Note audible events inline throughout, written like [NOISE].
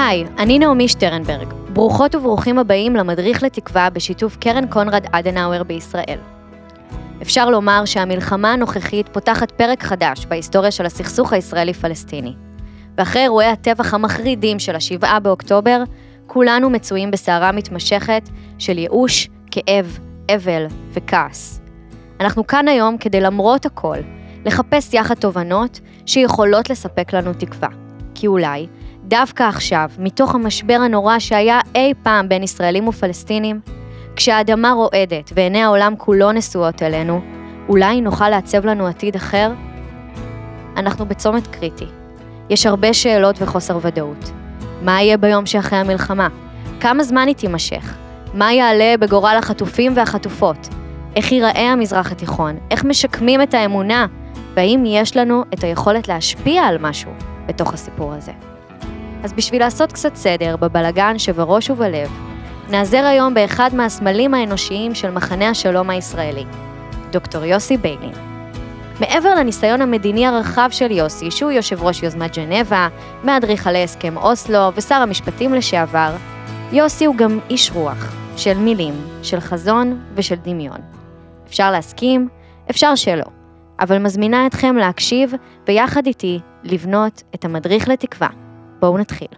היי, אני נעמי שטרנברג. ברוכות וברוכים הבאים למדריך לתקווה בשיתוף קרן קונרד אדנאואר בישראל. אפשר לומר שהמלחמה הנוכחית פותחת פרק חדש בהיסטוריה של הסכסוך הישראלי-פלסטיני. ואחרי אירועי הטבח המחרידים של השבעה באוקטובר, כולנו מצויים בסערה מתמשכת של ייאוש, כאב, אבל וכעס. אנחנו כאן היום כדי למרות הכל, לחפש יחד תובנות שיכולות לספק לנו תקווה. כי אולי, דווקא עכשיו, מתוך המשבר הנורא שהיה אי פעם בין ישראלים ופלסטינים, כשהאדמה רועדת ועיני העולם כולו נשואות אלינו, אולי נוכל לעצב לנו עתיד אחר? אנחנו בצומת קריטי. יש הרבה שאלות וחוסר ודאות. מה יהיה ביום שאחרי המלחמה? כמה זמן היא תימשך? מה יעלה בגורל החטופים והחטופות? איך ייראה המזרח התיכון? איך משקמים את האמונה? והאם יש לנו את היכולת להשפיע על משהו בתוך הסיפור הזה? אז בשביל לעשות קצת סדר בבלגן שבראש ובלב, נעזר היום באחד מהסמלים האנושיים של מחנה השלום הישראלי, דוקטור יוסי ביילין. מעבר לניסיון המדיני הרחב של יוסי, שהוא יושב ראש יוזמת ג'נבה, מאדריכלי הסכם אוסלו ושר המשפטים לשעבר, יוסי הוא גם איש רוח, של מילים, של חזון ושל דמיון. אפשר להסכים, אפשר שלא, אבל מזמינה אתכם להקשיב ויחד איתי לבנות את המדריך לתקווה. בואו נתחיל.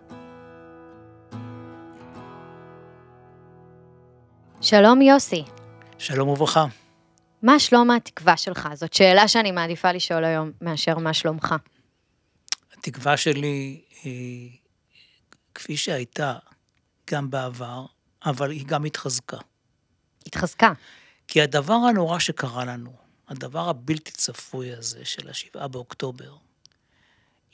שלום יוסי. שלום וברכה. מה שלום התקווה שלך? זאת שאלה שאני מעדיפה לשאול היום מאשר מה שלומך. התקווה שלי היא כפי שהייתה גם בעבר, אבל היא גם התחזקה. התחזקה. כי הדבר הנורא שקרה לנו, הדבר הבלתי צפוי הזה של השבעה באוקטובר,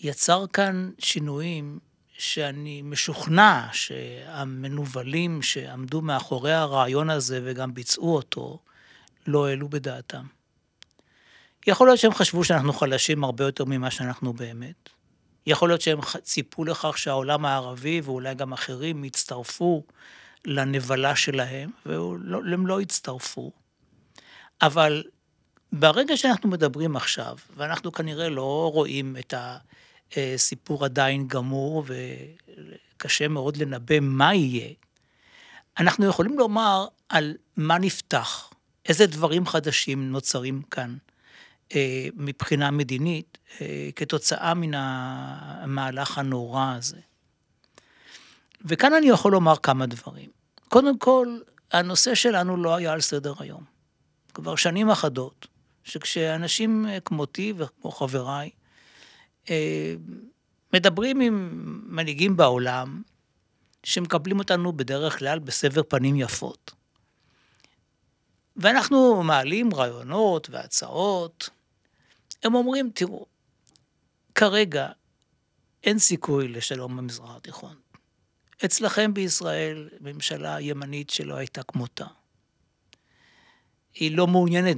יצר כאן שינויים שאני משוכנע שהמנוולים שעמדו מאחורי הרעיון הזה וגם ביצעו אותו, לא העלו בדעתם. יכול להיות שהם חשבו שאנחנו חלשים הרבה יותר ממה שאנחנו באמת. יכול להיות שהם ציפו לכך שהעולם הערבי ואולי גם אחרים יצטרפו לנבלה שלהם, והם לא הצטרפו. אבל ברגע שאנחנו מדברים עכשיו, ואנחנו כנראה לא רואים את הסיפור עדיין גמור, וקשה מאוד לנבא מה יהיה, אנחנו יכולים לומר על מה נפתח, איזה דברים חדשים נוצרים כאן אה, מבחינה מדינית, אה, כתוצאה מן המהלך הנורא הזה. וכאן אני יכול לומר כמה דברים. קודם כל, הנושא שלנו לא היה על סדר היום. כבר שנים אחדות, שכשאנשים כמותי וכמו חבריי, אה, מדברים עם מנהיגים בעולם, שמקבלים אותנו בדרך כלל בסבר פנים יפות. ואנחנו מעלים רעיונות והצעות, הם אומרים, תראו, כרגע אין סיכוי לשלום במזרח התיכון. אצלכם בישראל ממשלה ימנית שלא הייתה כמותה. היא לא מעוניינת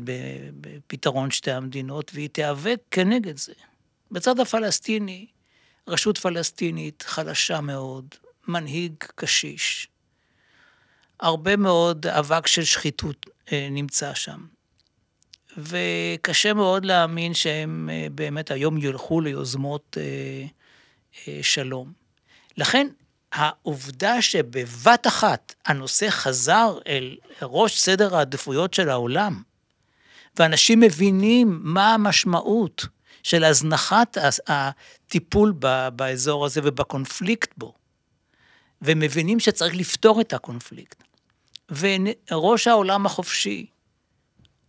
בפתרון שתי המדינות והיא תיאבק כנגד זה. בצד הפלסטיני, רשות פלסטינית חלשה מאוד, מנהיג קשיש, הרבה מאוד אבק של שחיתות אה, נמצא שם. וקשה מאוד להאמין שהם אה, באמת היום ילכו ליוזמות אה, שלום. לכן העובדה שבבת אחת הנושא חזר אל ראש סדר העדיפויות של העולם, ואנשים מבינים מה המשמעות של הזנחת הטיפול באזור הזה ובקונפליקט בו, ומבינים שצריך לפתור את הקונפליקט. וראש העולם החופשי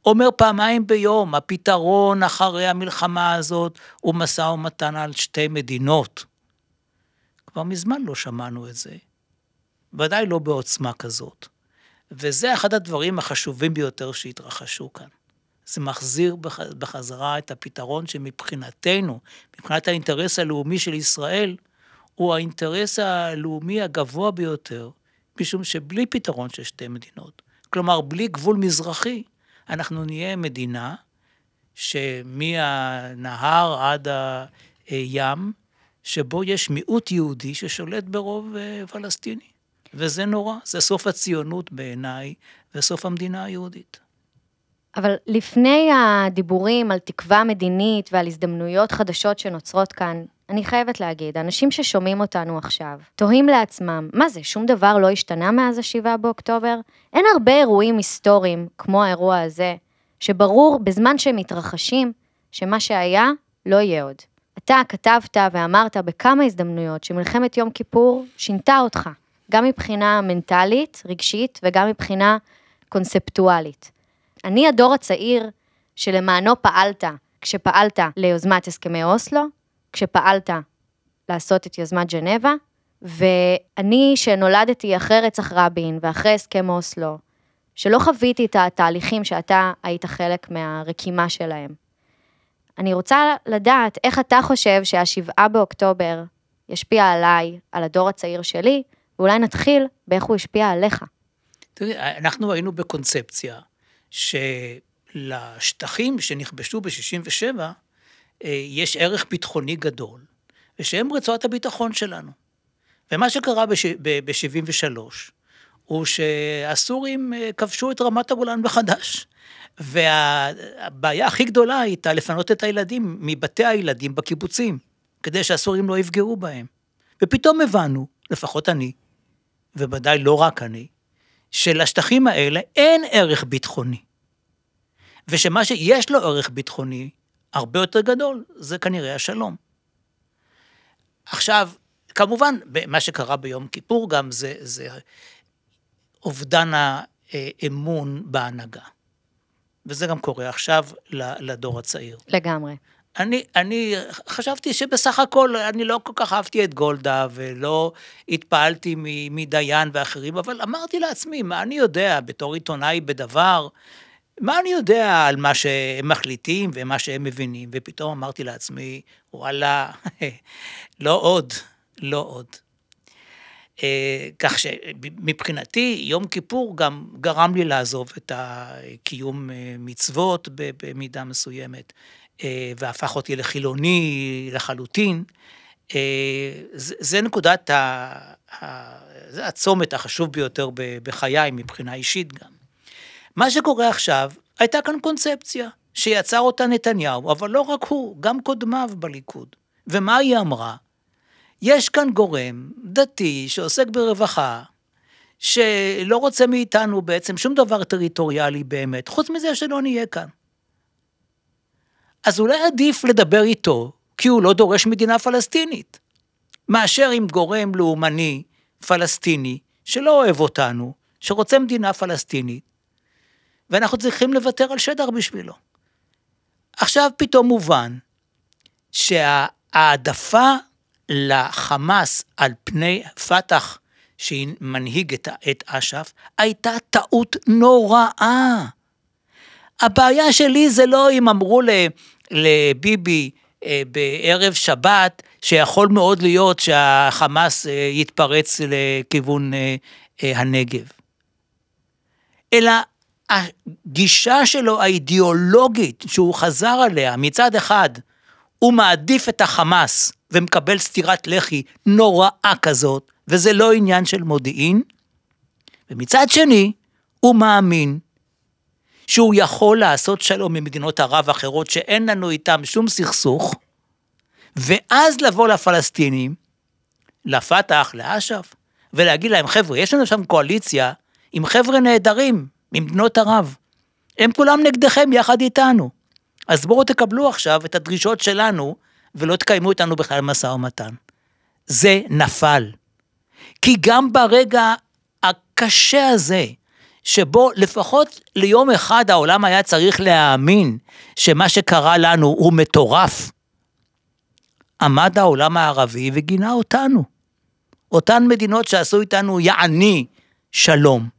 אומר פעמיים ביום, הפתרון אחרי המלחמה הזאת הוא משא ומתן על שתי מדינות. כבר מזמן לא שמענו את זה. ודאי לא בעוצמה כזאת. וזה אחד הדברים החשובים ביותר שהתרחשו כאן. זה מחזיר בחזרה את הפתרון שמבחינתנו, מבחינת האינטרס הלאומי של ישראל, הוא האינטרס הלאומי הגבוה ביותר, משום שבלי פתרון של שתי מדינות, כלומר בלי גבול מזרחי, אנחנו נהיה מדינה שמהנהר עד הים, שבו יש מיעוט יהודי ששולט ברוב אה, פלסטיני. וזה נורא, זה סוף הציונות בעיניי, וסוף המדינה היהודית. אבל לפני הדיבורים על תקווה מדינית ועל הזדמנויות חדשות שנוצרות כאן, אני חייבת להגיד, אנשים ששומעים אותנו עכשיו, תוהים לעצמם, מה זה, שום דבר לא השתנה מאז ה-7 באוקטובר? אין הרבה אירועים היסטוריים, כמו האירוע הזה, שברור בזמן שהם מתרחשים, שמה שהיה לא יהיה עוד. אתה כתבת ואמרת בכמה הזדמנויות שמלחמת יום כיפור שינתה אותך, גם מבחינה מנטלית, רגשית, וגם מבחינה קונספטואלית. אני הדור הצעיר שלמענו פעלת כשפעלת ליוזמת הסכמי אוסלו, כשפעלת לעשות את יוזמת ג'נבה, ואני שנולדתי אחרי רצח רבין ואחרי הסכם אוסלו, שלא חוויתי את התהליכים שאתה היית חלק מהרקימה שלהם. אני רוצה לדעת איך אתה חושב שהשבעה באוקטובר ישפיע עליי, על הדור הצעיר שלי, ואולי נתחיל באיך הוא השפיע עליך. תראי, אנחנו היינו בקונספציה שלשטחים שנכבשו ב-67' אה, יש ערך ביטחוני גדול, ושהם רצועת הביטחון שלנו. ומה שקרה ב-73' הוא שהסורים אה, כבשו את רמת הגולן מחדש. והבעיה הכי גדולה הייתה לפנות את הילדים מבתי הילדים בקיבוצים, כדי שהסורים לא יפגעו בהם. ופתאום הבנו, לפחות אני, ובוודאי לא רק אני, שלשטחים האלה אין ערך ביטחוני. ושמה שיש לו ערך ביטחוני הרבה יותר גדול, זה כנראה השלום. עכשיו, כמובן, מה שקרה ביום כיפור גם זה, זה אובדן האמון בהנהגה. וזה גם קורה עכשיו לדור הצעיר. לגמרי. אני, אני חשבתי שבסך הכל אני לא כל כך אהבתי את גולדה ולא התפעלתי מדיין ואחרים, אבל אמרתי לעצמי, מה אני יודע בתור עיתונאי בדבר, מה אני יודע על מה שהם מחליטים ומה שהם מבינים, ופתאום אמרתי לעצמי, וואלה, [LAUGHS] לא עוד, לא עוד. אה, כך שמבחינתי יום כיפור גם גרם לי לעזוב את הקיום אה, מצוות במידה מסוימת, והפך אותי לחילוני לחלוטין. זה נקודת, ה... זה הצומת החשוב ביותר בחיי מבחינה אישית גם. מה שקורה עכשיו, הייתה כאן קונספציה שיצר אותה נתניהו, אבל לא רק הוא, גם קודמיו בליכוד. ומה היא אמרה? יש כאן גורם דתי שעוסק ברווחה, שלא רוצה מאיתנו בעצם שום דבר טריטוריאלי באמת, חוץ מזה שלא נהיה כאן. אז אולי עדיף לדבר איתו, כי הוא לא דורש מדינה פלסטינית, מאשר עם גורם לאומני פלסטיני שלא אוהב אותנו, שרוצה מדינה פלסטינית, ואנחנו צריכים לוותר על שדר בשבילו. עכשיו פתאום מובן שההעדפה לחמאס על פני פת"ח, שמנהיג את, אש"ף, הייתה טעות נוראה. הבעיה שלי זה לא אם אמרו לביבי אה, בערב שבת, שיכול מאוד להיות שהחמאס אה, יתפרץ לכיוון אה, הנגב. אלא הגישה שלו האידיאולוגית שהוא חזר עליה, מצד אחד, הוא מעדיף את החמאס ומקבל סטירת לחי נוראה כזאת, וזה לא עניין של מודיעין, ומצד שני, הוא מאמין שהוא יכול לעשות שלום עם מדינות ערב אחרות שאין לנו איתם שום סכסוך, ואז לבוא לפלסטינים, לפת"ח, לאש"ף, ולהגיד להם, חבר'ה, יש לנו שם קואליציה עם חבר'ה נהדרים ממדינות ערב. הם כולם נגדכם יחד איתנו. אז בואו תקבלו עכשיו את הדרישות שלנו, ולא תקיימו איתנו בכלל משא ומתן. זה נפל. כי גם ברגע הקשה הזה, שבו לפחות ליום אחד העולם היה צריך להאמין שמה שקרה לנו הוא מטורף, עמד העולם הערבי וגינה אותנו. אותן מדינות שעשו איתנו יעני שלום.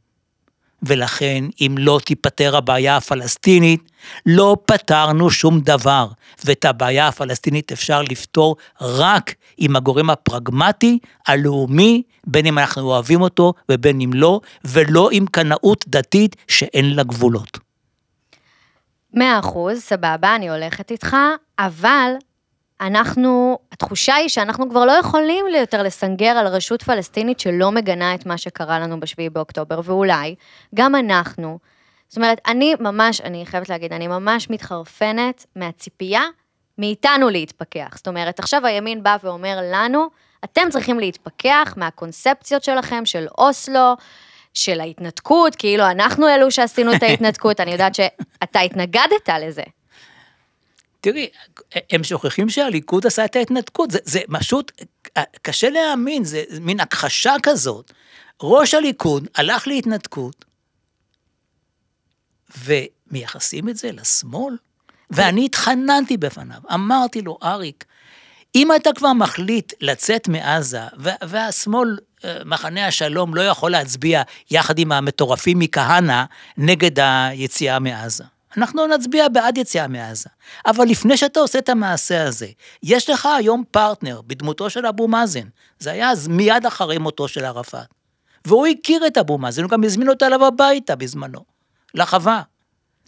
ולכן אם לא תיפתר הבעיה הפלסטינית, לא פתרנו שום דבר, ואת הבעיה הפלסטינית אפשר לפתור רק עם הגורם הפרגמטי, הלאומי, בין אם אנחנו אוהבים אותו ובין אם לא, ולא עם קנאות דתית שאין לה גבולות. מאה אחוז, סבבה, אני הולכת איתך, אבל אנחנו, התחושה היא שאנחנו כבר לא יכולים יותר לסנגר על רשות פלסטינית שלא מגנה את מה שקרה לנו בשביעי באוקטובר, ואולי גם אנחנו. זאת אומרת, אני ממש, אני חייבת להגיד, אני ממש מתחרפנת מהציפייה מאיתנו להתפכח. זאת אומרת, עכשיו הימין בא ואומר לנו, אתם צריכים להתפכח מהקונספציות שלכם, של אוסלו, של ההתנתקות, כאילו אנחנו אלו שעשינו את [LAUGHS] ההתנתקות, אני יודעת שאתה התנגדת לזה. תראי, הם שוכחים שהליכוד עשה את ההתנתקות, זה, זה פשוט, קשה להאמין, זה מין הכחשה כזאת. ראש הליכוד הלך להתנתקות, ומייחסים את זה לשמאל? ואני התחננתי בפניו, אמרתי לו, אריק, אם אתה כבר מחליט לצאת מעזה, והשמאל, אה, מחנה השלום, לא יכול להצביע יחד עם המטורפים מכהנא נגד היציאה מעזה. אנחנו נצביע בעד יציאה מעזה. אבל לפני שאתה עושה את המעשה הזה, יש לך היום פרטנר בדמותו של אבו מאזן. זה היה אז מיד אחרי מותו של ערפאת. והוא הכיר את אבו מאזן, הוא גם הזמין אותו אליו הביתה בזמנו, לחווה.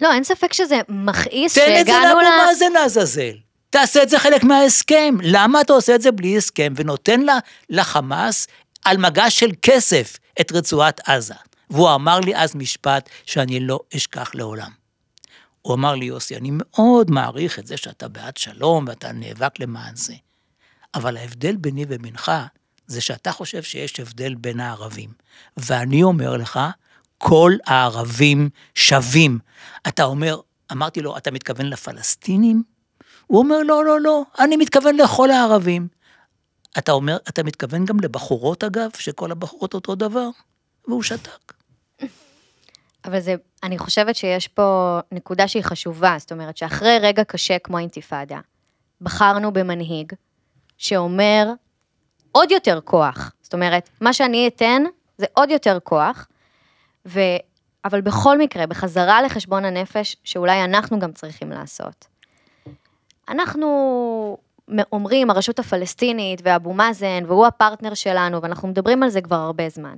לא, אין ספק שזה מכעיס שהגענו ל... תן את זה לאבו מאזן לעזאזל. תעשה את זה חלק מההסכם. למה אתה עושה את זה בלי הסכם ונותן לה, לחמאס על מגש של כסף את רצועת עזה? והוא אמר לי אז משפט שאני לא אשכח לעולם. הוא אמר לי, יוסי, אני מאוד מעריך את זה שאתה בעד שלום ואתה נאבק למען זה, אבל ההבדל ביני ובינך זה שאתה חושב שיש הבדל בין הערבים. ואני אומר לך, כל הערבים שווים. אתה אומר, אמרתי לו, אתה מתכוון לפלסטינים? הוא אומר, לא, לא, לא, אני מתכוון לכל הערבים. אתה אומר, אתה מתכוון גם לבחורות אגב, שכל הבחורות אותו דבר? והוא שתק. אבל זה, אני חושבת שיש פה נקודה שהיא חשובה, זאת אומרת שאחרי רגע קשה כמו אינתיפאדה, בחרנו במנהיג שאומר עוד יותר כוח. זאת אומרת, מה שאני אתן זה עוד יותר כוח, ו... אבל בכל מקרה, בחזרה לחשבון הנפש, שאולי אנחנו גם צריכים לעשות. אנחנו אומרים, הרשות הפלסטינית ואבו מאזן, והוא הפרטנר שלנו, ואנחנו מדברים על זה כבר הרבה זמן.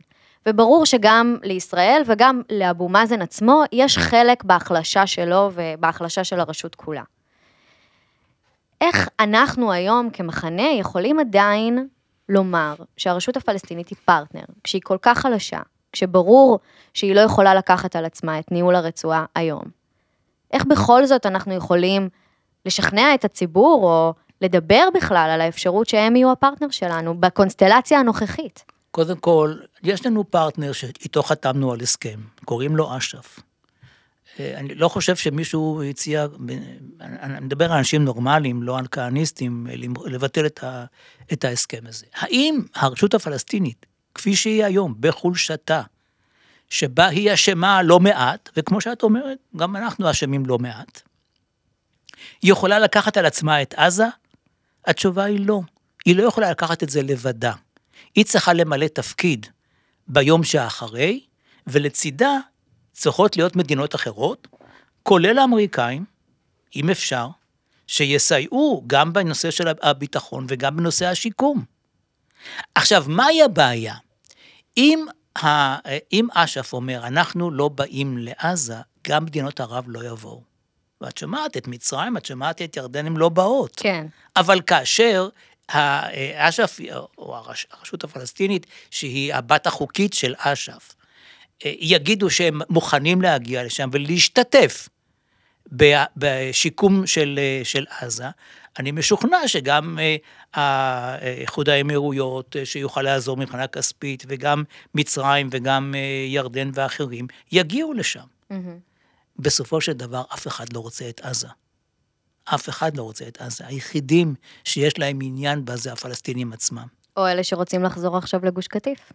וברור שגם לישראל וגם לאבו מאזן עצמו, יש חלק בהחלשה שלו ובהחלשה של הרשות כולה. איך אנחנו היום כמחנה יכולים עדיין לומר שהרשות הפלסטינית היא פרטנר, כשהיא כל כך חלשה, כשברור שהיא לא יכולה לקחת על עצמה את ניהול הרצועה היום? איך בכל זאת אנחנו יכולים לשכנע את הציבור או לדבר בכלל על האפשרות שהם יהיו הפרטנר שלנו בקונסטלציה הנוכחית? קודם כל, יש לנו פרטנר שאיתו חתמנו על הסכם, קוראים לו אש"ף. אה, אני לא חושב שמישהו הציע, אני מדבר על אנשים נורמליים, לא על כהניסטים, לבטל את, ה, את ההסכם הזה. האם הרשות הפלסטינית, כפי שהיא היום, בחולשתה, שבה היא אשמה לא מעט, וכמו שאת אומרת, גם אנחנו אשמים לא מעט, היא יכולה לקחת על עצמה את עזה? התשובה היא לא. היא לא יכולה לקחת את זה לבדה. היא צריכה למלא תפקיד ביום שאחרי, ולצידה צריכות להיות מדינות אחרות, כולל האמריקאים, אם אפשר, שיסייעו גם בנושא של הביטחון וגם בנושא השיקום. עכשיו, מהי הבעיה? אם, ה, אם אש"ף אומר, אנחנו לא באים לעזה, גם מדינות ערב לא יבואו. ואת שומעת את מצרים, את שומעת את ירדן, הן לא באות. כן. אבל כאשר אש"ף, או הרשות הפלסטינית, שהיא הבת החוקית של אש"ף, יגידו שהם מוכנים להגיע לשם ולהשתתף בשיקום של, של עזה, אני משוכנע שגם איחוד האמירויות, שיוכל לעזור מבחינה כספית, וגם מצרים וגם ירדן ואחרים, יגיעו לשם. Mm-hmm. בסופו של דבר אף אחד לא רוצה את עזה. אף אחד לא רוצה את עזה. היחידים שיש להם עניין בה זה הפלסטינים עצמם. או אלה שרוצים לחזור עכשיו לגוש קטיף.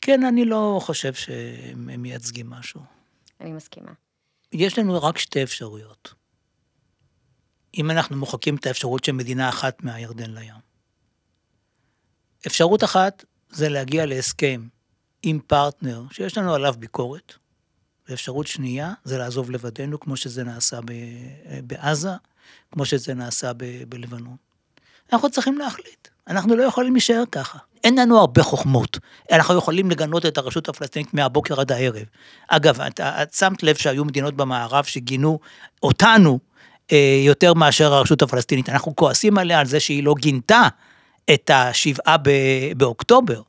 כן, אני לא חושב שהם מייצגים משהו. אני מסכימה. יש לנו רק שתי אפשרויות. אם אנחנו מוחקים את האפשרות של מדינה אחת מהירדן לים. אפשרות אחת זה להגיע להסכם עם פרטנר שיש לנו עליו ביקורת, ואפשרות שנייה זה לעזוב לבדנו, כמו שזה נעשה בעזה, כמו שזה נעשה בלבנון. אנחנו צריכים להחליט, אנחנו לא יכולים להישאר ככה. אין לנו הרבה חוכמות. אנחנו יכולים לגנות את הרשות הפלסטינית מהבוקר עד הערב. אגב, את, את שמת לב שהיו מדינות במערב שגינו אותנו אה, יותר מאשר הרשות הפלסטינית. אנחנו כועסים עליה על זה שהיא לא גינתה את השבעה באוקטובר.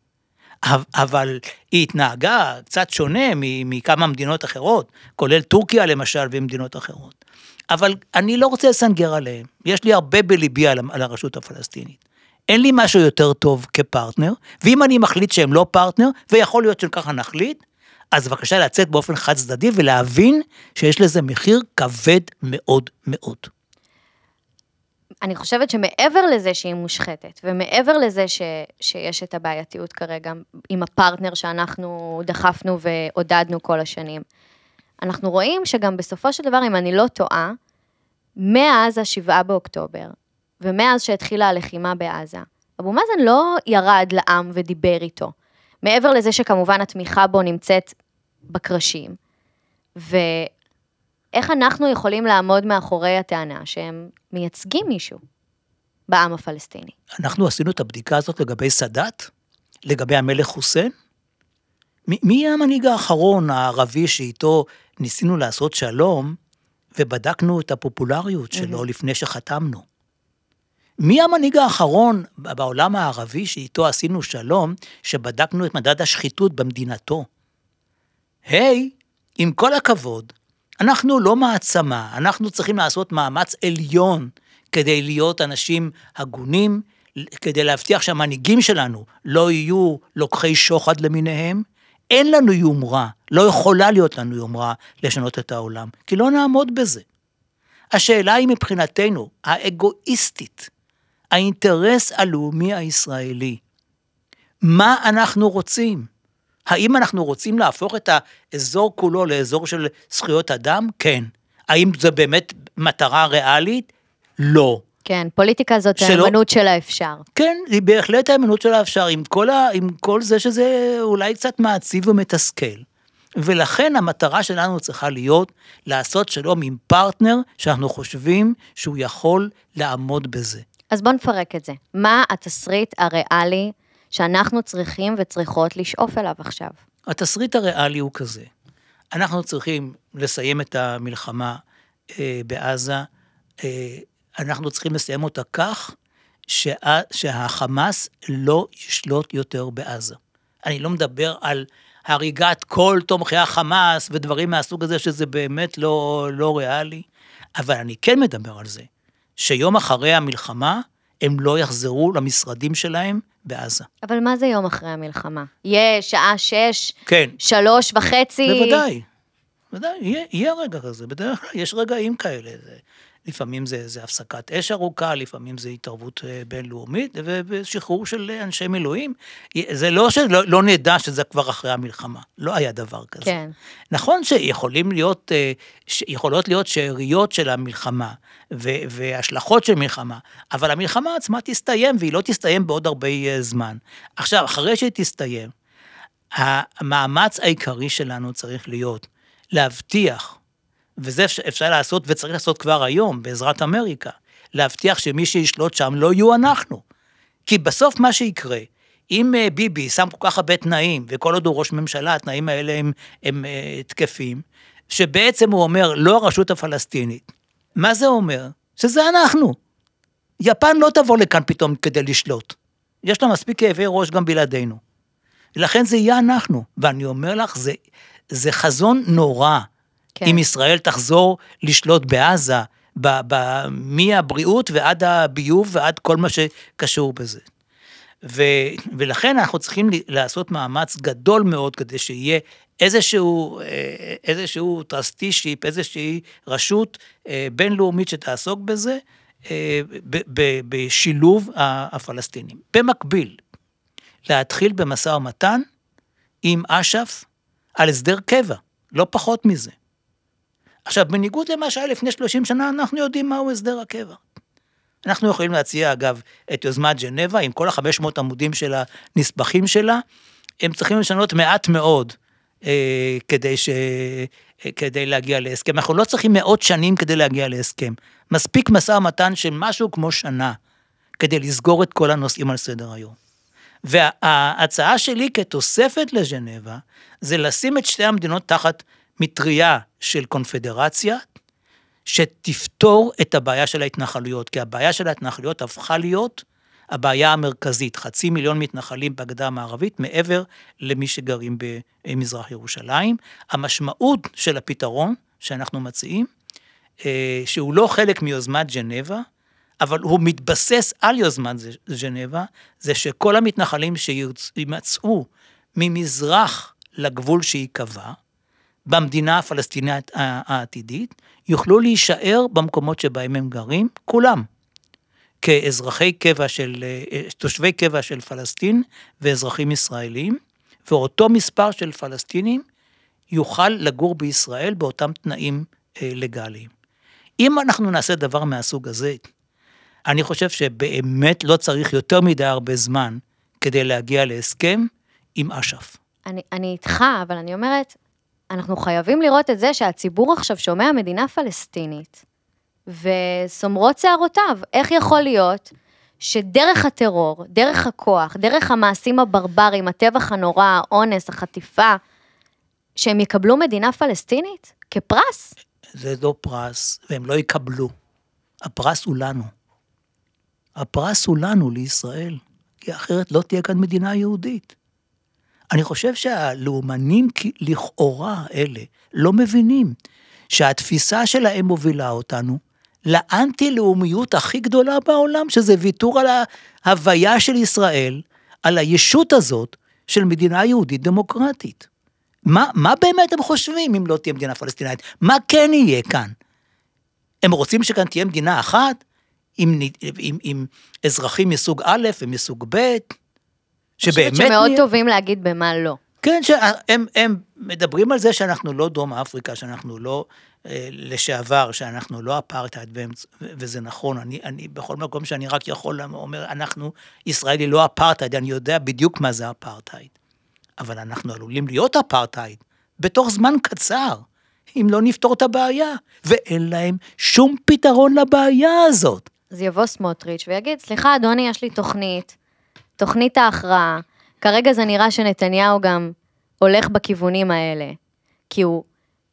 אבל היא התנהגה קצת שונה מכמה מדינות אחרות, כולל טורקיה למשל ומדינות אחרות. אבל אני לא רוצה לסנגר עליהם. יש לי הרבה בליבי על, על הרשות הפלסטינית. אין לי משהו יותר טוב כפרטנר, ואם אני מחליט שהם לא פרטנר, ויכול להיות שככה נחליט, אז בבקשה לצאת באופן חד צדדי ולהבין שיש לזה מחיר כבד מאוד מאוד. אני חושבת שמעבר לזה שהיא מושחתת, ומעבר לזה ש, שיש את הבעייתיות כרגע עם הפרטנר שאנחנו דחפנו ועודדנו כל השנים, אנחנו רואים שגם בסופו של דבר, אם אני לא טועה, מאז השבעה באוקטובר, ומאז שהתחילה הלחימה בעזה, אבו מאזן לא ירד לעם ודיבר איתו. מעבר לזה שכמובן התמיכה בו נמצאת בקרשים, ואיך אנחנו יכולים לעמוד מאחורי הטענה שהם מייצגים מישהו בעם הפלסטיני. אנחנו עשינו את הבדיקה הזאת לגבי סאדאת, לגבי המלך חוסיין. מי המנהיג האחרון הערבי שאיתו ניסינו לעשות שלום, ובדקנו את הפופולריות שלו. לפני שחתמנו? מי המנהיג האחרון בעולם הערבי שאיתו עשינו שלום, שבדקנו את מדד השחיתות במדינתו? היי, hey, עם כל הכבוד, אנחנו לא מעצמה, אנחנו צריכים לעשות מאמץ עליון כדי להיות אנשים הגונים, כדי להבטיח שהמנהיגים שלנו לא יהיו לוקחי שוחד למיניהם. אין לנו יומרה, לא יכולה להיות לנו יומרה לשנות את העולם, כי לא נעמוד בזה. השאלה היא מבחינתנו, האגואיסטית, האינטרס הלאומי הישראלי, מה אנחנו רוצים? האם אנחנו רוצים להפוך את האזור כולו לאזור של זכויות אדם? כן. האם זו באמת מטרה ריאלית? לא. כן, פוליטיקה זאת שלא... האמנות של האפשר. כן, היא בהחלט האמנות של האפשר, עם כל, ה... עם כל זה שזה אולי קצת מעציב ומתסכל. ולכן המטרה שלנו צריכה להיות לעשות שלום עם פרטנר שאנחנו חושבים שהוא יכול לעמוד בזה. אז בוא נפרק את זה. מה התסריט הריאלי שאנחנו צריכים וצריכות לשאוף אליו עכשיו? התסריט הריאלי הוא כזה, אנחנו צריכים לסיים את המלחמה אה, בעזה, אה, אנחנו צריכים לסיים אותה כך שה, שהחמאס לא ישלוט יותר בעזה. אני לא מדבר על הריגת כל תומכי החמאס ודברים מהסוג הזה, שזה באמת לא, לא ריאלי, אבל אני כן מדבר על זה, שיום אחרי המלחמה, הם לא יחזרו למשרדים שלהם בעזה. אבל מה זה יום אחרי המלחמה? יהיה שעה שש? כן. שלוש וחצי? בוודאי. בוודאי, יהיה, יהיה רגע כזה, בדרך כלל יש רגעים כאלה. זה, לפעמים זה, זה הפסקת אש ארוכה, לפעמים זה התערבות אה, בינלאומית ושחרור של אנשי מילואים. זה לא שלא לא נדע שזה כבר אחרי המלחמה, לא היה דבר כזה. כן. נכון שיכולים להיות, אה, יכולות להיות שאריות של המלחמה והשלכות של מלחמה, אבל המלחמה עצמה תסתיים והיא לא תסתיים בעוד הרבה אה, זמן. עכשיו, אחרי שהיא תסתיים, המאמץ העיקרי שלנו צריך להיות להבטיח וזה אפשר לעשות וצריך לעשות כבר היום, בעזרת אמריקה, להבטיח שמי שישלוט שם לא יהיו אנחנו. כי בסוף מה שיקרה, אם אה, ביבי שם כל כך הרבה תנאים, וכל עוד הוא ראש ממשלה, התנאים האלה הם, הם uh, תקפים, שבעצם הוא אומר, לא הרשות הפלסטינית. מה זה אומר? שזה אנחנו. יפן לא תבוא לכאן פתאום כדי לשלוט. יש לה מספיק כאבי ראש גם בלעדינו. לכן זה יהיה אנחנו. ואני אומר לך, זה, זה חזון נורא. כן. אם ישראל תחזור לשלוט בעזה, מהבריאות ועד הביוב ועד כל מה שקשור בזה. ו, ולכן אנחנו צריכים לעשות מאמץ גדול מאוד כדי שיהיה איזשהו, אה, איזשהו trusteeship, איזושהי רשות אה, בינלאומית שתעסוק בזה, אה, בשילוב הפלסטינים. במקביל, להתחיל במשא ומתן עם אש"ף על הסדר קבע, לא פחות מזה. עכשיו, בניגוד למה שהיה לפני 30 שנה, אנחנו יודעים מהו הסדר הקבע. אנחנו יכולים להציע, אגב, את יוזמת ג'נבה עם כל ה-500 עמודים של הנספחים שלה, הם צריכים לשנות מעט מאוד אה, כדי, ש... אה, כדי להגיע להסכם. אנחנו לא צריכים מאות שנים כדי להגיע להסכם. מספיק משא ומתן של משהו כמו שנה כדי לסגור את כל הנושאים על סדר היום. וההצעה שלי כתוספת לז'נבה, זה לשים את שתי המדינות תחת מטריה של קונפדרציה, שתפתור את הבעיה של ההתנחלויות, כי הבעיה של ההתנחלויות הפכה להיות הבעיה המרכזית, חצי מיליון מתנחלים בגדה המערבית, מעבר למי שגרים במזרח ירושלים. המשמעות של הפתרון שאנחנו מציעים, אה, שהוא לא חלק מיוזמת ג'נבה, אבל הוא מתבסס על יוזמת ז'נבה, זה שכל המתנחלים שימצאו ממזרח לגבול שייקבע, במדינה הפלסטינית העתידית, יוכלו להישאר במקומות שבהם הם גרים, כולם, כאזרחי קבע של, אה, תושבי קבע של פלסטין ואזרחים ישראלים, ואותו מספר של פלסטינים יוכל לגור בישראל באותם תנאים אה, לגליים. אם אנחנו נעשה דבר מהסוג הזה, אני חושב שבאמת לא צריך יותר מדי הרבה זמן כדי להגיע להסכם עם אש"ף. אני, אני איתך, אבל אני אומרת, אנחנו חייבים לראות את זה שהציבור עכשיו שומע מדינה פלסטינית, וסומרות שערותיו. איך יכול להיות שדרך הטרור, דרך הכוח, דרך המעשים הברברים, הטבח הנורא, האונס, החטיפה, שהם יקבלו מדינה פלסטינית כפרס? זה לא פרס, והם לא יקבלו. הפרס הוא לנו. הפרס הוא לנו, לישראל, כי אחרת לא תהיה כאן מדינה יהודית. אני חושב שהלאומנים לכאורה אלה לא מבינים שהתפיסה שלהם מובילה אותנו לאנטי-לאומיות הכי גדולה בעולם, שזה ויתור על ההוויה של ישראל, על הישות הזאת של מדינה יהודית דמוקרטית. מה, מה באמת הם חושבים אם לא תהיה מדינה פלסטינאית? מה כן יהיה כאן? הם רוצים שכאן תהיה מדינה אחת? עם, עם, עם אזרחים מסוג א' ומסוג ב', שבאמת... אני חושבת שמאוד נהיה... טובים להגיד במה לא. כן, שהם הם מדברים על זה שאנחנו לא דרום אפריקה, שאנחנו לא אה, לשעבר, שאנחנו לא אפרטהייד, וזה נכון, אני, אני בכל מקום שאני רק יכול אומר, אנחנו, ישראל היא לא אפרטהייד, אני יודע בדיוק מה זה אפרטהייד. אבל אנחנו עלולים להיות אפרטהייד בתוך זמן קצר, אם לא נפתור את הבעיה, ואין להם שום פתרון לבעיה הזאת. אז יבוא סמוטריץ' ויגיד, סליחה אדוני, יש לי תוכנית, תוכנית ההכרעה. כרגע זה נראה שנתניהו גם הולך בכיוונים האלה. כי הוא...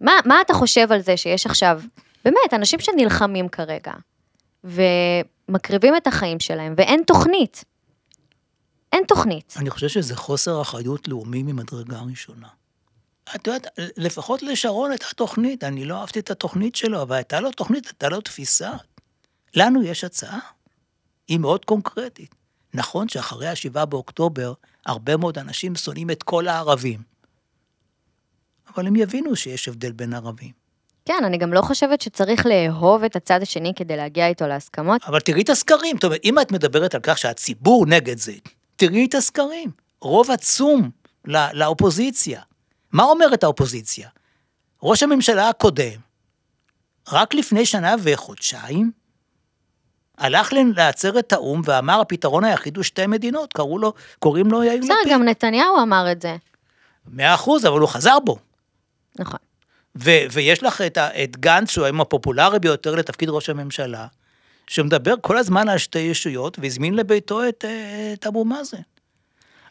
מה, מה אתה חושב על זה שיש עכשיו, באמת, אנשים שנלחמים כרגע, ומקריבים את החיים שלהם, ואין תוכנית. אין תוכנית. אני חושב שזה חוסר אחריות לאומי ממדרגה ראשונה. את יודעת, לפחות לשרון הייתה תוכנית, אני לא אהבתי את התוכנית שלו, אבל הייתה לו תוכנית, הייתה לו תפיסה. לנו יש הצעה, היא מאוד קונקרטית. נכון שאחרי השבעה באוקטובר, הרבה מאוד אנשים שונאים את כל הערבים. אבל הם יבינו שיש הבדל בין ערבים. כן, אני גם לא חושבת שצריך לאהוב את הצד השני כדי להגיע איתו להסכמות. אבל תראי את הסקרים, זאת אומרת, אם את מדברת על כך שהציבור נגד זה, תראי את הסקרים. רוב עצום לא, לאופוזיציה. מה אומרת האופוזיציה? ראש הממשלה הקודם, רק לפני שנה וחודשיים, הלך לעצרת האו"ם ואמר, הפתרון היחיד הוא שתי מדינות, קראו לו, קוראים לו יאיר לפיד. בסדר, גם נתניהו אמר את זה. מאה אחוז, אבל הוא חזר בו. נכון. ו- ויש לך את, את גנץ, שהוא היום הפופולרי ביותר לתפקיד ראש הממשלה, שמדבר כל הזמן על שתי ישויות, והזמין לביתו את, את אבו מאזן.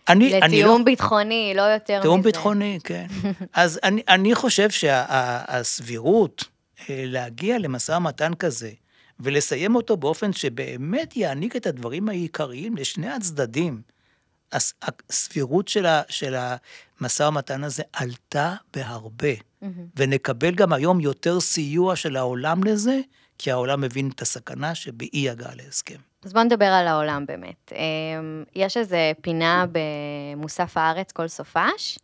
אני, לתיאום לא, ביטחוני, לא יותר מזה. תיאום ביטחוני, כן. [LAUGHS] אז אני, אני חושב שהסבירות שה, להגיע למשא ומתן כזה, ולסיים אותו באופן שבאמת יעניק את הדברים העיקריים לשני הצדדים. הסבירות של, ה, של המשא ומתן הזה עלתה בהרבה, mm-hmm. ונקבל גם היום יותר סיוע של העולם לזה, כי העולם מבין את הסכנה שבאי הגעה להסכם. אז בוא נדבר על העולם באמת. אמ, יש איזה פינה במוסף הארץ כל סופש,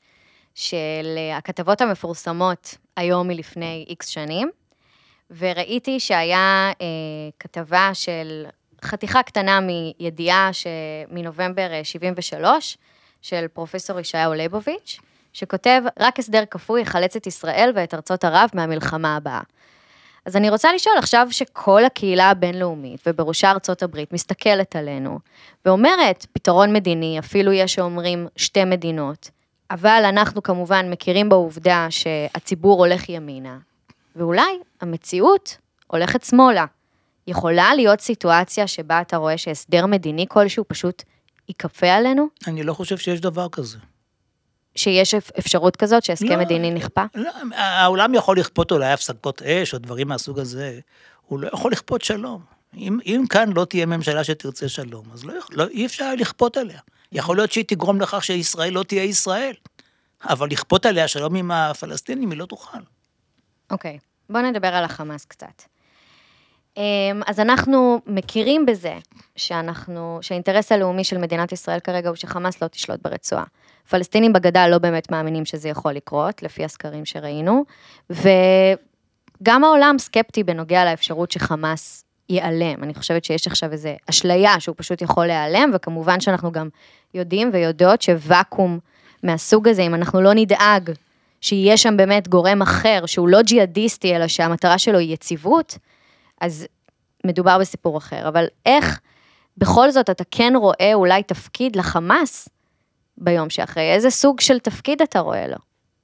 של הכתבות המפורסמות היום מלפני איקס שנים, וראיתי שהיה אה, כתבה של חתיכה קטנה מידיעה מנובמבר 73, אה, של פרופסור ישעיהו ליבוביץ', שכותב, רק הסדר כפוי יחלץ את ישראל ואת ארצות ערב מהמלחמה הבאה. אז אני רוצה לשאול, עכשיו שכל הקהילה הבינלאומית, ובראשה ארצות הברית, מסתכלת עלינו, ואומרת, פתרון מדיני, אפילו יש שאומרים שתי מדינות, אבל אנחנו כמובן מכירים בעובדה שהציבור הולך ימינה, ואולי המציאות הולכת שמאלה. יכולה להיות סיטואציה שבה אתה רואה שהסדר מדיני כלשהו פשוט ייכפה עלינו? אני לא חושב שיש דבר כזה. שיש אפשרות כזאת שהסכם לא, מדיני נכפה? לא, העולם יכול לכפות אולי הפסקות אש או דברים מהסוג הזה, הוא לא יכול לכפות שלום. אם, אם כאן לא תהיה ממשלה שתרצה שלום, אז לא, לא, אי אפשר לכפות עליה. יכול להיות שהיא תגרום לכך שישראל לא תהיה ישראל, אבל לכפות עליה שלום עם הפלסטינים היא לא תוכל. אוקיי, okay. בוא נדבר על החמאס קצת. אמ, אז אנחנו מכירים בזה שאנחנו, שהאינטרס הלאומי של מדינת ישראל כרגע הוא שחמאס לא תשלוט ברצועה. פלסטינים בגדה לא באמת מאמינים שזה יכול לקרות, לפי הסקרים שראינו, וגם העולם סקפטי בנוגע לאפשרות שחמאס ייעלם. אני חושבת שיש עכשיו איזו אשליה שהוא פשוט יכול להיעלם, וכמובן שאנחנו גם יודעים ויודעות שוואקום מהסוג הזה, אם אנחנו לא נדאג שיהיה שם באמת גורם אחר, שהוא לא ג'יהאדיסטי, אלא שהמטרה שלו היא יציבות, אז מדובר בסיפור אחר. אבל איך בכל זאת אתה כן רואה אולי תפקיד לחמאס ביום שאחרי? איזה סוג של תפקיד אתה רואה לו?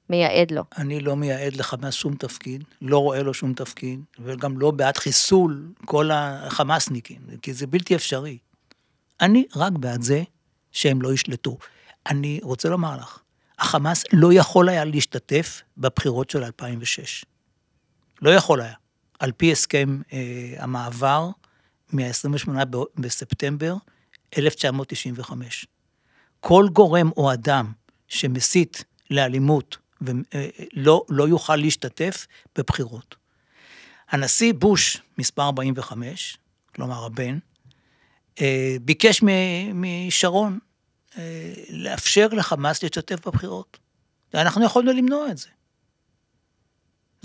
מייעד לו. אני לא מייעד לחמאס שום תפקיד, לא רואה לו שום תפקיד, וגם לא בעד חיסול כל החמאסניקים, כי זה בלתי אפשרי. אני רק בעד זה שהם לא ישלטו. אני רוצה לומר לך, החמאס לא יכול היה להשתתף בבחירות של 2006. לא יכול היה. על פי הסכם אה, המעבר מ-28 בספטמבר 1995. כל גורם או אדם שמסית לאלימות ולא לא יוכל להשתתף בבחירות. הנשיא בוש, מספר 45, כלומר הבן, אה, ביקש משרון אה, לאפשר לחמאס להשתתף בבחירות. ואנחנו יכולנו למנוע את זה.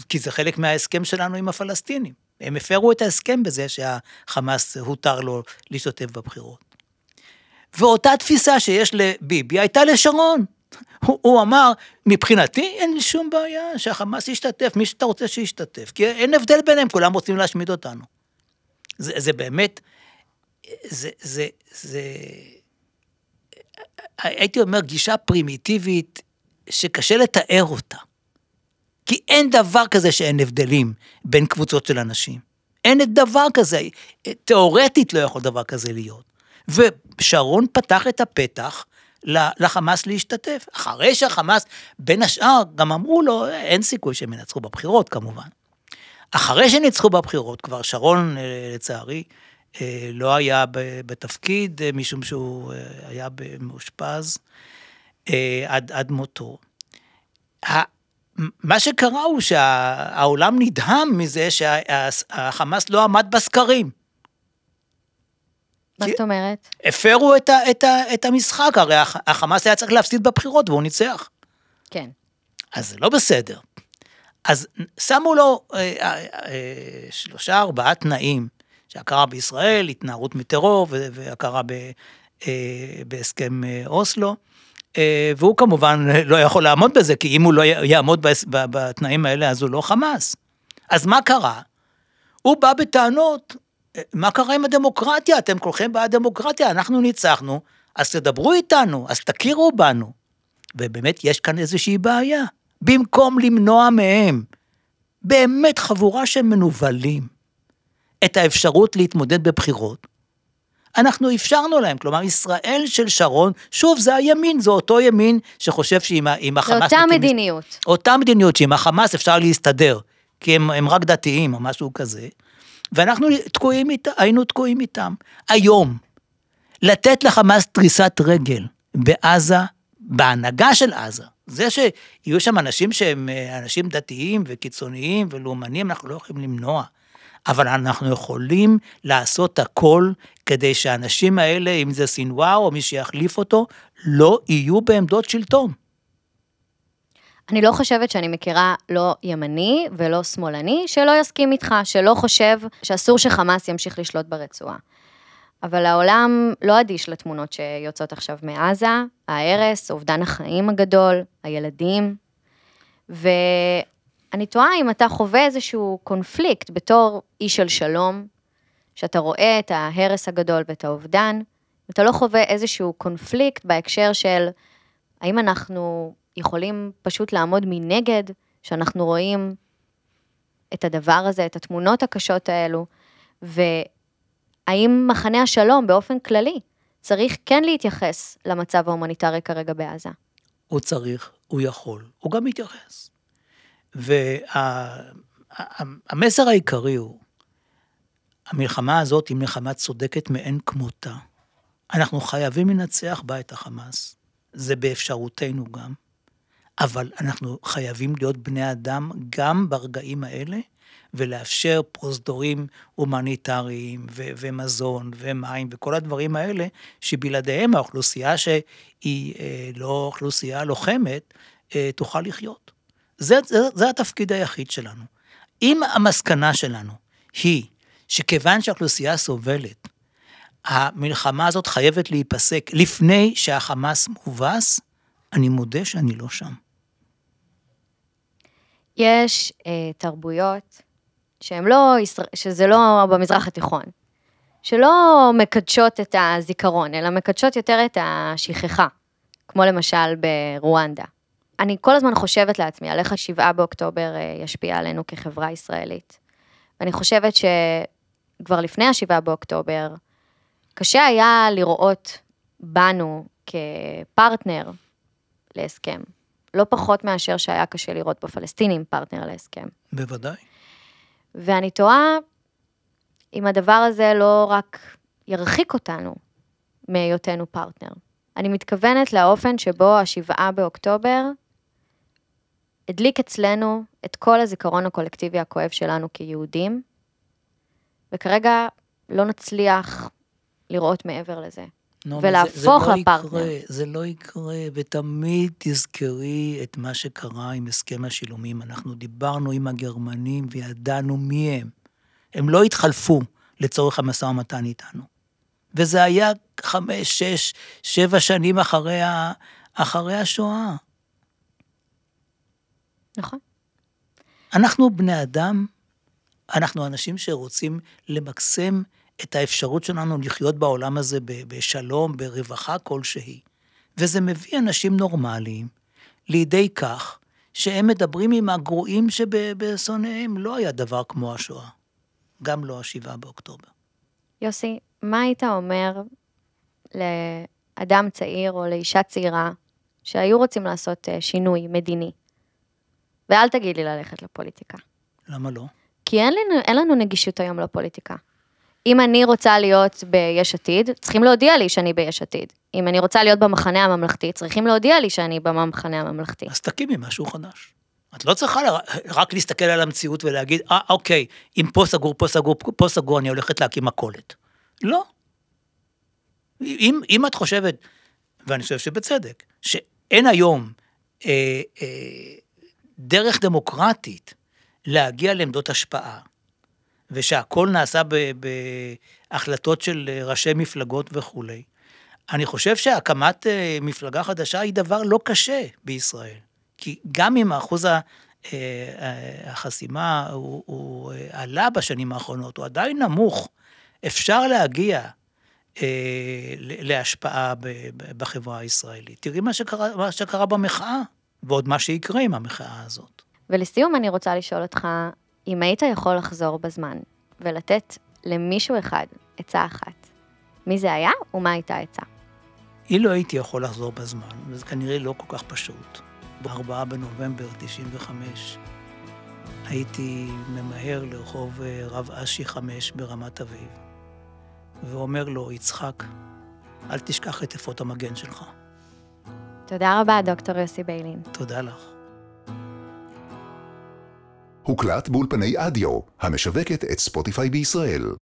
כי זה חלק מההסכם שלנו עם הפלסטינים. הם הפרו את ההסכם בזה שהחמאס הותר לו להשתתף בבחירות. ואותה תפיסה שיש לביבי הייתה לשרון. הוא, הוא אמר, מבחינתי אין לי שום בעיה שהחמאס ישתתף, מי שאתה רוצה שישתתף, כי אין הבדל ביניהם, כולם רוצים להשמיד אותנו. זה, זה באמת, זה, זה, זה, הייתי אומר, גישה פרימיטיבית שקשה לתאר אותה. כי אין דבר כזה שאין הבדלים בין קבוצות של אנשים. אין דבר כזה, תיאורטית לא יכול דבר כזה להיות. ושרון פתח את הפתח לחמאס להשתתף. אחרי שהחמאס, בין השאר, גם אמרו לו, אין סיכוי שהם ינצחו בבחירות כמובן. אחרי שניצחו בבחירות, כבר שרון, אה, לצערי, לא היה בתפקיד, אה, משום שהוא היה מאושפז עד, עד מותו. מה שקרה הוא שהעולם נדהם מזה שהחמאס לא עמד בסקרים. מה זאת אומרת? הפרו את, ה, את, ה, את המשחק, הרי החמאס היה צריך להפסיד בבחירות והוא ניצח. כן. אז זה לא בסדר. אז שמו לו אה, אה, אה, שלושה ארבעה תנאים, שהכרה בישראל, התנערות מטרור והכרה ב, אה, בהסכם אה, אוסלו. אה, והוא כמובן [LAUGHS] לא יכול לעמוד בזה, כי אם הוא לא יעמוד בתנאים האלה, אז הוא לא חמאס. אז מה קרה? הוא בא בטענות, מה קרה עם הדמוקרטיה? אתם כולכם בעד דמוקרטיה, אנחנו ניצחנו, אז תדברו איתנו, אז תכירו בנו. ובאמת יש כאן איזושהי בעיה. במקום למנוע מהם, באמת חבורה של מנוולים, את האפשרות להתמודד בבחירות, אנחנו אפשרנו להם, כלומר ישראל של שרון, שוב זה הימין, זה אותו ימין שחושב שעם החמאס... זה אותה מדיניות. אותה מדיניות, שעם החמאס אפשר להסתדר, כי הם, הם רק דתיים או משהו כזה, ואנחנו תקועים איתם, היינו תקועים איתם. היום, לתת לחמאס דריסת רגל בעזה, בהנהגה של עזה, זה שיהיו שם אנשים שהם אה, אנשים דתיים וקיצוניים ולאומנים, אנחנו לא יכולים למנוע. אבל אנחנו יכולים לעשות הכל כדי שהאנשים האלה, אם זה סינואר או מי שיחליף אותו, לא יהיו בעמדות שלטון. אני לא חושבת שאני מכירה לא ימני ולא שמאלני שלא יסכים איתך, שלא חושב שאסור שחמאס ימשיך לשלוט ברצועה. אבל העולם לא אדיש לתמונות שיוצאות עכשיו מעזה, ההרס, אובדן החיים הגדול, הילדים, ו... אני תוהה אם אתה חווה איזשהו קונפליקט בתור איש של שלום, שאתה רואה את ההרס הגדול ואת האובדן, אתה לא חווה איזשהו קונפליקט בהקשר של האם אנחנו יכולים פשוט לעמוד מנגד, שאנחנו רואים את הדבר הזה, את התמונות הקשות האלו, והאם מחנה השלום באופן כללי צריך כן להתייחס למצב ההומניטרי כרגע בעזה? הוא צריך, הוא יכול, הוא גם מתייחס. והמסר וה, העיקרי הוא, המלחמה הזאת היא מלחמה צודקת מאין כמותה. אנחנו חייבים לנצח בה את החמאס, זה באפשרותנו גם, אבל אנחנו חייבים להיות בני אדם גם ברגעים האלה, ולאפשר פרוזדורים הומניטריים ו- ומזון ומים וכל הדברים האלה, שבלעדיהם האוכלוסייה שהיא אה, לא אוכלוסייה לוחמת, אה, תוכל לחיות. זה, זה, זה התפקיד היחיד שלנו. אם המסקנה שלנו היא שכיוון שהאוכלוסייה סובלת, המלחמה הזאת חייבת להיפסק לפני שהחמאס מובס, אני מודה שאני לא שם. יש אה, תרבויות שהן לא, שזה לא במזרח התיכון, שלא מקדשות את הזיכרון, אלא מקדשות יותר את השכחה, כמו למשל ברואנדה. אני כל הזמן חושבת לעצמי על איך השבעה באוקטובר אה, ישפיע עלינו כחברה ישראלית. ואני חושבת שכבר לפני השבעה באוקטובר, קשה היה לראות בנו כפרטנר להסכם. לא פחות מאשר שהיה קשה לראות בפלסטינים פרטנר להסכם. בוודאי. ואני תוהה אם הדבר הזה לא רק ירחיק אותנו מהיותנו פרטנר. אני מתכוונת לאופן שבו השבעה באוקטובר הדליק אצלנו את כל הזיכרון הקולקטיבי הכואב שלנו כיהודים, וכרגע לא נצליח לראות מעבר לזה. נו, ולהפוך זה, זה לפרטנר. לא יקרה, זה לא יקרה, ותמיד תזכרי את מה שקרה עם הסכם השילומים. אנחנו דיברנו עם הגרמנים וידענו מי הם. הם לא התחלפו לצורך המשא ומתן איתנו. וזה היה חמש, שש, שבע שנים אחרי, ה, אחרי השואה. נכון. אנחנו בני אדם, אנחנו אנשים שרוצים למקסם את האפשרות שלנו לחיות בעולם הזה בשלום, ברווחה כלשהי. וזה מביא אנשים נורמליים לידי כך שהם מדברים עם הגרועים שבשונאיהם. לא היה דבר כמו השואה, גם לא השבעה באוקטובר. יוסי, מה היית אומר לאדם צעיר או לאישה צעירה שהיו רוצים לעשות אה, שינוי מדיני? ואל תגיד לי ללכת לפוליטיקה. למה לא? כי אין לנו, אין לנו נגישות היום לפוליטיקה. אם אני רוצה להיות ביש עתיד, צריכים להודיע לי שאני ביש עתיד. אם אני רוצה להיות במחנה הממלכתי, צריכים להודיע לי שאני במחנה הממלכתי. אז תקימי משהו חדש. את לא צריכה רק להסתכל על המציאות ולהגיד, אה, אוקיי, אם פה סגור, פה סגור, פה סגור, אני הולכת להקים מכולת. לא. אם, אם את חושבת, ואני חושב שבצדק, שאין היום אה, אה, דרך דמוקרטית להגיע לעמדות השפעה, ושהכול נעשה בהחלטות של ראשי מפלגות וכולי. אני חושב שהקמת אה, מפלגה חדשה היא דבר לא קשה בישראל. כי גם אם אחוז אה, החסימה הוא, הוא אה, עלה בשנים האחרונות, הוא עדיין נמוך, אפשר להגיע להשפעה בחברה הישראלית. תראי מה שקרה, מה שקרה במחאה, ועוד מה שיקרה עם המחאה הזאת. ולסיום אני רוצה לשאול אותך, אם היית יכול לחזור בזמן ולתת למישהו אחד עצה אחת, מי זה היה ומה הייתה העצה? אילו הייתי יכול לחזור בזמן, וזה כנראה לא כל כך פשוט. ב-4 בנובמבר 95 הייתי ממהר לרחוב אה, רב אשי 5 ברמת אביב, ואומר לו, יצחק, אל תשכח את אפוד המגן שלך. תודה רבה, דוקטור יוסי ביילין. תודה לך. הוקלט באולפני אדיו, המשווקת את ספוטיפיי בישראל.